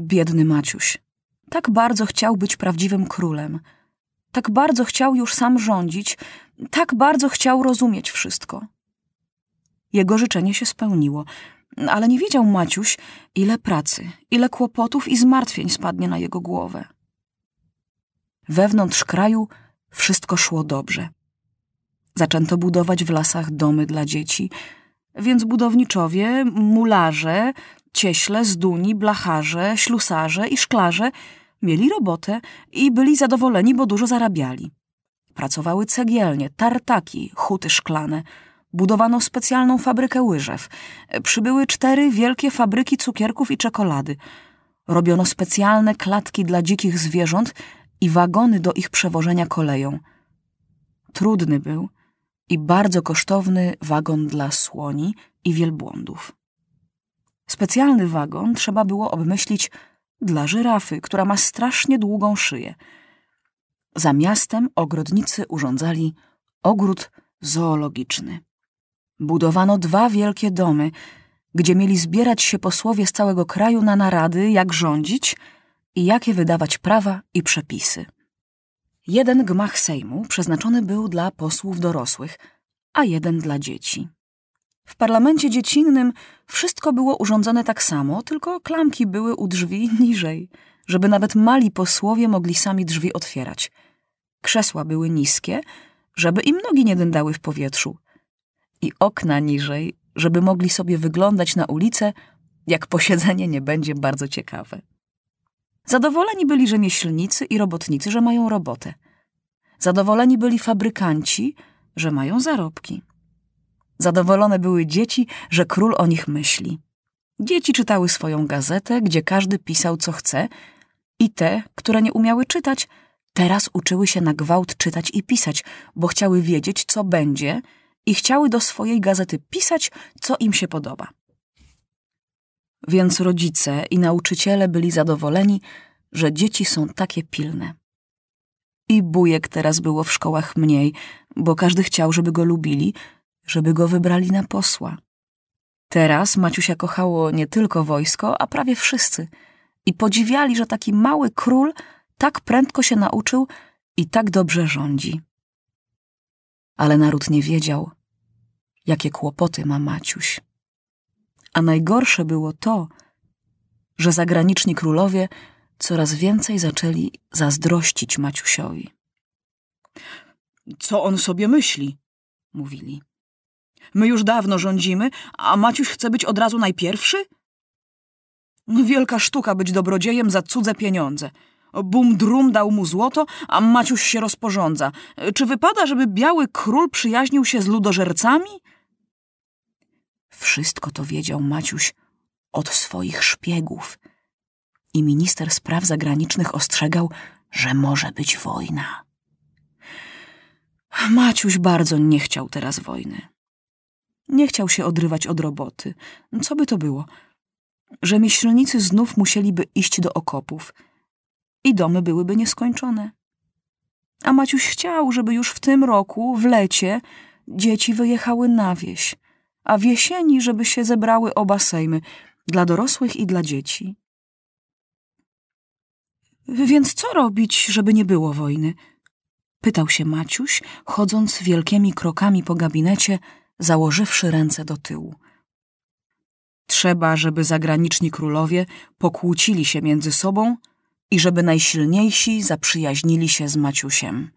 Biedny Maciuś. Tak bardzo chciał być prawdziwym królem. Tak bardzo chciał już sam rządzić. Tak bardzo chciał rozumieć wszystko. Jego życzenie się spełniło, ale nie wiedział Maciuś, ile pracy, ile kłopotów i zmartwień spadnie na jego głowę. Wewnątrz kraju wszystko szło dobrze. Zaczęto budować w lasach domy dla dzieci, więc budowniczowie, mularze, cieśle, zduni, blacharze, ślusarze i szklarze mieli robotę i byli zadowoleni, bo dużo zarabiali. Pracowały cegielnie, tartaki, huty szklane. Budowano specjalną fabrykę łyżew. Przybyły cztery wielkie fabryki cukierków i czekolady. Robiono specjalne klatki dla dzikich zwierząt i wagony do ich przewożenia koleją. Trudny był i bardzo kosztowny wagon dla słoni i wielbłądów. Specjalny wagon trzeba było obmyślić dla żyrafy, która ma strasznie długą szyję. Za miastem ogrodnicy urządzali ogród zoologiczny. Budowano dwa wielkie domy, gdzie mieli zbierać się posłowie z całego kraju na narady, jak rządzić i jakie wydawać prawa i przepisy. Jeden gmach Sejmu przeznaczony był dla posłów dorosłych, a jeden dla dzieci. W parlamencie dziecinnym wszystko było urządzone tak samo, tylko klamki były u drzwi niżej, żeby nawet mali posłowie mogli sami drzwi otwierać. Krzesła były niskie, żeby im nogi nie dędały w powietrzu. I okna niżej, żeby mogli sobie wyglądać na ulicę, jak posiedzenie nie będzie bardzo ciekawe. Zadowoleni byli rzemieślnicy i robotnicy, że mają robotę. Zadowoleni byli fabrykanci, że mają zarobki. Zadowolone były dzieci, że król o nich myśli. Dzieci czytały swoją gazetę, gdzie każdy pisał co chce, i te, które nie umiały czytać, teraz uczyły się na gwałt czytać i pisać, bo chciały wiedzieć, co będzie, i chciały do swojej gazety pisać, co im się podoba. Więc rodzice i nauczyciele byli zadowoleni, że dzieci są takie pilne. I bujek teraz było w szkołach mniej, bo każdy chciał, żeby go lubili, żeby go wybrali na posła. Teraz Maciusia kochało nie tylko wojsko, a prawie wszyscy i podziwiali, że taki mały król tak prędko się nauczył i tak dobrze rządzi. Ale naród nie wiedział, jakie kłopoty ma Maciuś. A najgorsze było to, że zagraniczni królowie coraz więcej zaczęli zazdrościć Maciusiowi. Co on sobie myśli? mówili. My już dawno rządzimy, a Maciuś chce być od razu najpierwszy? Wielka sztuka być dobrodziejem za cudze pieniądze. Bum drum dał mu złoto, a Maciuś się rozporządza. Czy wypada, żeby biały król przyjaźnił się z ludożercami? Wszystko to wiedział Maciuś od swoich szpiegów. I minister spraw zagranicznych ostrzegał, że może być wojna. Maciuś bardzo nie chciał teraz wojny. Nie chciał się odrywać od roboty. Co by to było? Rzemieślnicy znów musieliby iść do okopów i domy byłyby nieskończone. A Maciuś chciał, żeby już w tym roku, w lecie, dzieci wyjechały na wieś, a w jesieni, żeby się zebrały oba sejmy, dla dorosłych i dla dzieci. Więc co robić, żeby nie było wojny? Pytał się Maciuś, chodząc wielkimi krokami po gabinecie, założywszy ręce do tyłu. Trzeba, żeby zagraniczni królowie pokłócili się między sobą i żeby najsilniejsi zaprzyjaźnili się z Maciusiem.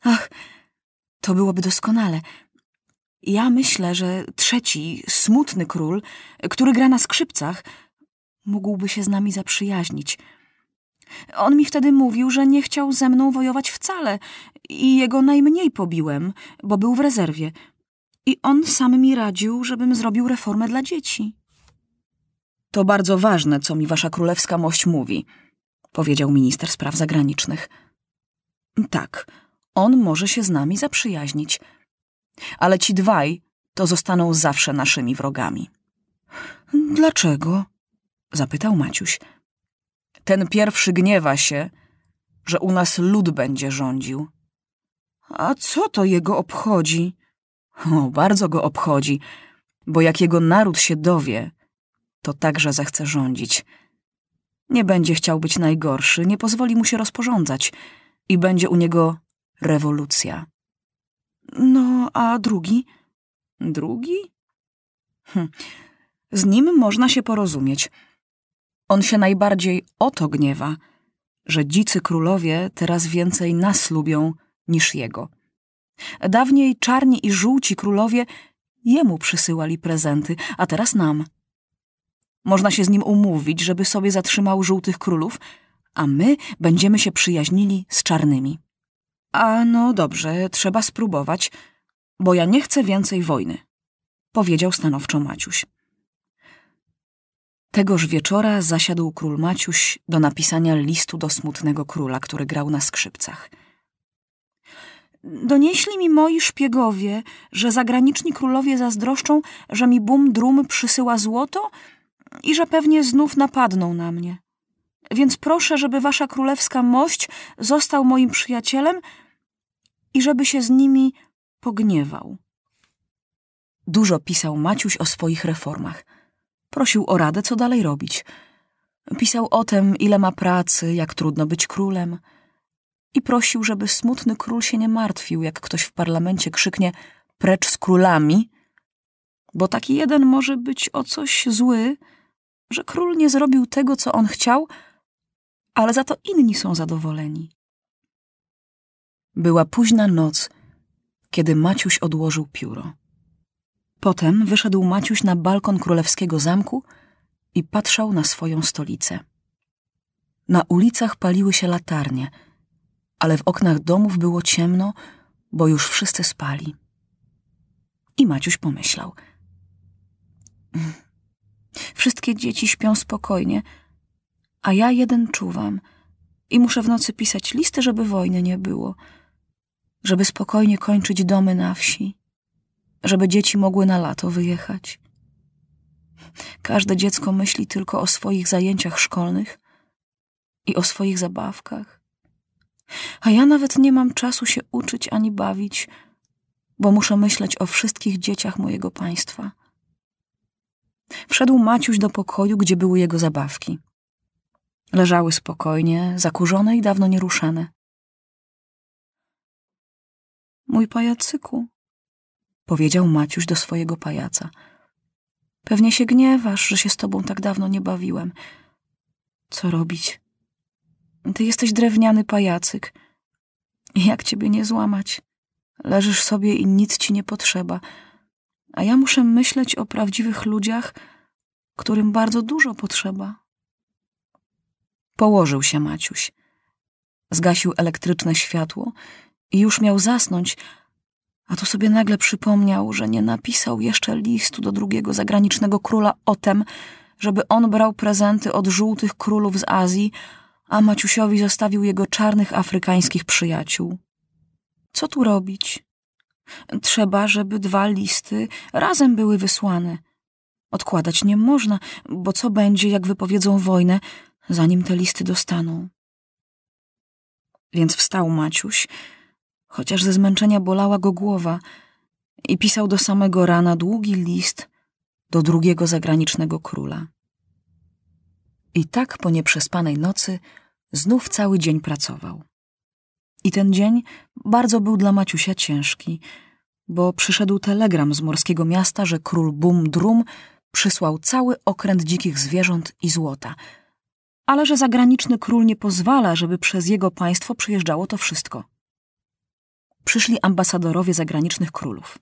Ach, to byłoby doskonale. Ja myślę, że trzeci, smutny król, który gra na skrzypcach, mógłby się z nami zaprzyjaźnić. On mi wtedy mówił, że nie chciał ze mną wojować wcale i jego najmniej pobiłem, bo był w rezerwie – i on sam mi radził, żebym zrobił reformę dla dzieci. To bardzo ważne, co mi wasza królewska mość mówi, powiedział minister spraw zagranicznych. Tak, on może się z nami zaprzyjaźnić, ale ci dwaj to zostaną zawsze naszymi wrogami. Dlaczego? zapytał Maciuś. Ten pierwszy gniewa się, że u nas lud będzie rządził. A co to jego obchodzi? O, bardzo go obchodzi, bo jak jego naród się dowie, to także zechce rządzić. Nie będzie chciał być najgorszy, nie pozwoli mu się rozporządzać i będzie u niego rewolucja. No, a drugi? Drugi? Hm. Z nim można się porozumieć. On się najbardziej o to gniewa, że dzicy królowie teraz więcej nas lubią niż jego. Dawniej czarni i żółci królowie jemu przysyłali prezenty, a teraz nam. Można się z nim umówić, żeby sobie zatrzymał żółtych królów, a my będziemy się przyjaźnili z czarnymi. A no dobrze, trzeba spróbować, bo ja nie chcę więcej wojny, powiedział stanowczo Maciuś. Tegoż wieczora zasiadł król Maciuś do napisania listu do smutnego króla, który grał na skrzypcach. Donieśli mi moi szpiegowie, że zagraniczni królowie zazdroszczą, że mi bum drum przysyła złoto i że pewnie znów napadną na mnie. Więc proszę, żeby wasza królewska mość został moim przyjacielem i żeby się z nimi pogniewał. Dużo pisał Maciuś o swoich reformach. Prosił o radę, co dalej robić. Pisał o tym, ile ma pracy, jak trudno być królem. I prosił, żeby smutny król się nie martwił, jak ktoś w parlamencie krzyknie precz z królami, bo taki jeden może być o coś zły, że król nie zrobił tego, co on chciał, ale za to inni są zadowoleni. Była późna noc, kiedy Maciuś odłożył pióro. Potem wyszedł Maciuś na balkon królewskiego zamku i patrzał na swoją stolicę. Na ulicach paliły się latarnie, ale w oknach domów było ciemno, bo już wszyscy spali. I Maciuś pomyślał. Wszystkie dzieci śpią spokojnie, a ja jeden czuwam i muszę w nocy pisać listy, żeby wojny nie było, żeby spokojnie kończyć domy na wsi żeby dzieci mogły na lato wyjechać. Każde dziecko myśli tylko o swoich zajęciach szkolnych i o swoich zabawkach. A ja nawet nie mam czasu się uczyć ani bawić, bo muszę myśleć o wszystkich dzieciach mojego państwa. Wszedł Maciuś do pokoju, gdzie były jego zabawki. Leżały spokojnie, zakurzone i dawno nieruszane. Mój pajacyku, powiedział Maciuś do swojego pajaca. Pewnie się gniewasz, że się z tobą tak dawno nie bawiłem. Co robić? Ty jesteś drewniany pajacyk. Jak ciebie nie złamać? Leżysz sobie i nic ci nie potrzeba. A ja muszę myśleć o prawdziwych ludziach, którym bardzo dużo potrzeba. Położył się Maciuś. Zgasił elektryczne światło i już miał zasnąć, a tu sobie nagle przypomniał, że nie napisał jeszcze listu do drugiego zagranicznego króla o tem, żeby on brał prezenty od żółtych królów z Azji, a Maciusiowi zostawił jego czarnych afrykańskich przyjaciół. Co tu robić? Trzeba, żeby dwa listy razem były wysłane. Odkładać nie można, bo co będzie, jak wypowiedzą wojnę, zanim te listy dostaną? Więc wstał Maciuś, chociaż ze zmęczenia bolała go głowa i pisał do samego rana długi list do drugiego zagranicznego króla. I tak po nieprzespanej nocy znów cały dzień pracował. I ten dzień bardzo był dla Maciusia ciężki, bo przyszedł telegram z morskiego miasta, że król Bum Drum przysłał cały okręt dzikich zwierząt i złota, ale że zagraniczny król nie pozwala, żeby przez jego państwo przyjeżdżało to wszystko przyszli ambasadorowie zagranicznych królów.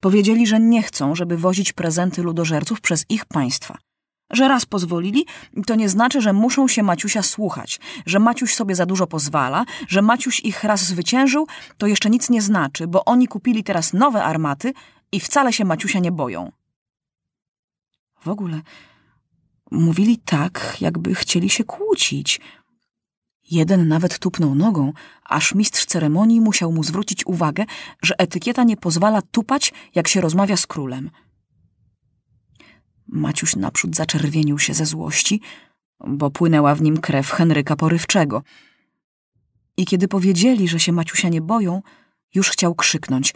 Powiedzieli, że nie chcą, żeby wozić prezenty ludożerców przez ich państwa. Że raz pozwolili, to nie znaczy, że muszą się Maciusia słuchać, że Maciuś sobie za dużo pozwala, że Maciuś ich raz zwyciężył, to jeszcze nic nie znaczy, bo oni kupili teraz nowe armaty i wcale się Maciusia nie boją. W ogóle mówili tak, jakby chcieli się kłócić – Jeden nawet tupnął nogą, aż mistrz ceremonii musiał mu zwrócić uwagę, że etykieta nie pozwala tupać, jak się rozmawia z królem. Maciuś naprzód zaczerwienił się ze złości, bo płynęła w nim krew Henryka Porywczego. I kiedy powiedzieli, że się Maciusia nie boją, już chciał krzyknąć.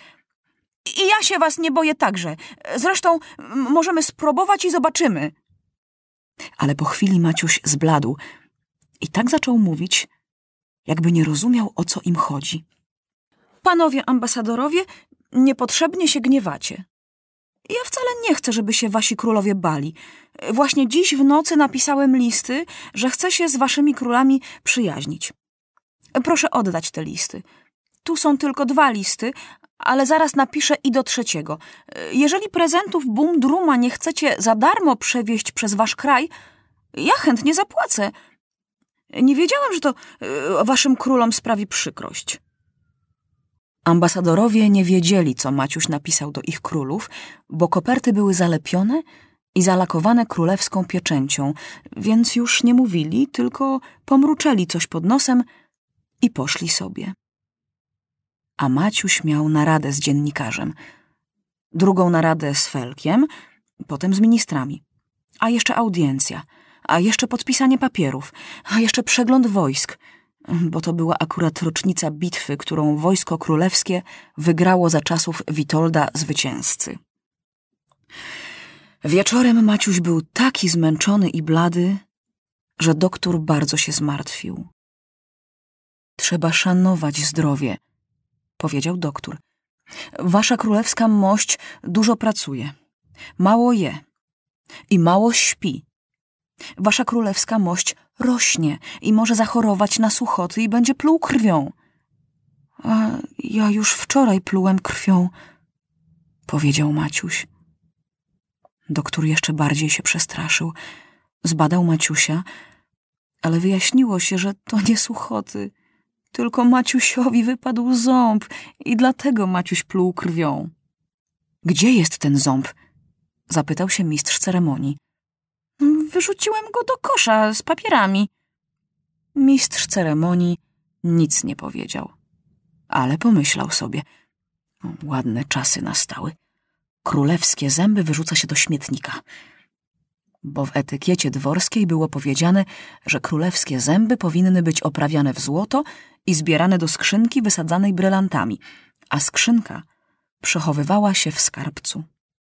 I ja się was nie boję także. Zresztą możemy spróbować i zobaczymy. Ale po chwili Maciuś zbladł i tak zaczął mówić, jakby nie rozumiał, o co im chodzi. Panowie ambasadorowie, niepotrzebnie się gniewacie. Ja wcale nie chcę, żeby się wasi królowie bali. Właśnie dziś w nocy napisałem listy, że chcę się z waszymi królami przyjaźnić. Proszę oddać te listy. Tu są tylko dwa listy, ale zaraz napiszę i do trzeciego. Jeżeli prezentów Bumdruma nie chcecie za darmo przewieźć przez wasz kraj, ja chętnie zapłacę. Nie wiedziałem, że to e, waszym królom sprawi przykrość. Ambasadorowie nie wiedzieli, co Maciuś napisał do ich królów, bo koperty były zalepione i zalakowane królewską pieczęcią, więc już nie mówili, tylko pomruczeli coś pod nosem i poszli sobie. A Maciuś miał naradę z dziennikarzem, drugą naradę z Felkiem, potem z ministrami, a jeszcze audiencja, a jeszcze podpisanie papierów, a jeszcze przegląd wojsk – bo to była akurat rocznica bitwy, którą wojsko królewskie wygrało za czasów Witolda Zwycięzcy. Wieczorem Maciuś był taki zmęczony i blady, że doktor bardzo się zmartwił. Trzeba szanować zdrowie, powiedział doktor. Wasza królewska mość dużo pracuje, mało je i mało śpi. Wasza królewska mość rośnie i może zachorować na suchoty i będzie pluł krwią. A ja już wczoraj plułem krwią, powiedział Maciuś. Doktor jeszcze bardziej się przestraszył. Zbadał Maciusia, ale wyjaśniło się, że to nie suchoty. Tylko Maciusiowi wypadł ząb i dlatego Maciuś pluł krwią. Gdzie jest ten ząb? Zapytał się mistrz ceremonii. Wyrzuciłem go do kosza z papierami. Mistrz ceremonii nic nie powiedział, ale pomyślał sobie. Ładne czasy nastały. Królewskie zęby wyrzuca się do śmietnika. Bo w etykiecie dworskiej było powiedziane, że królewskie zęby powinny być oprawiane w złoto i zbierane do skrzynki wysadzanej brylantami, a skrzynka przechowywała się w skarbcu.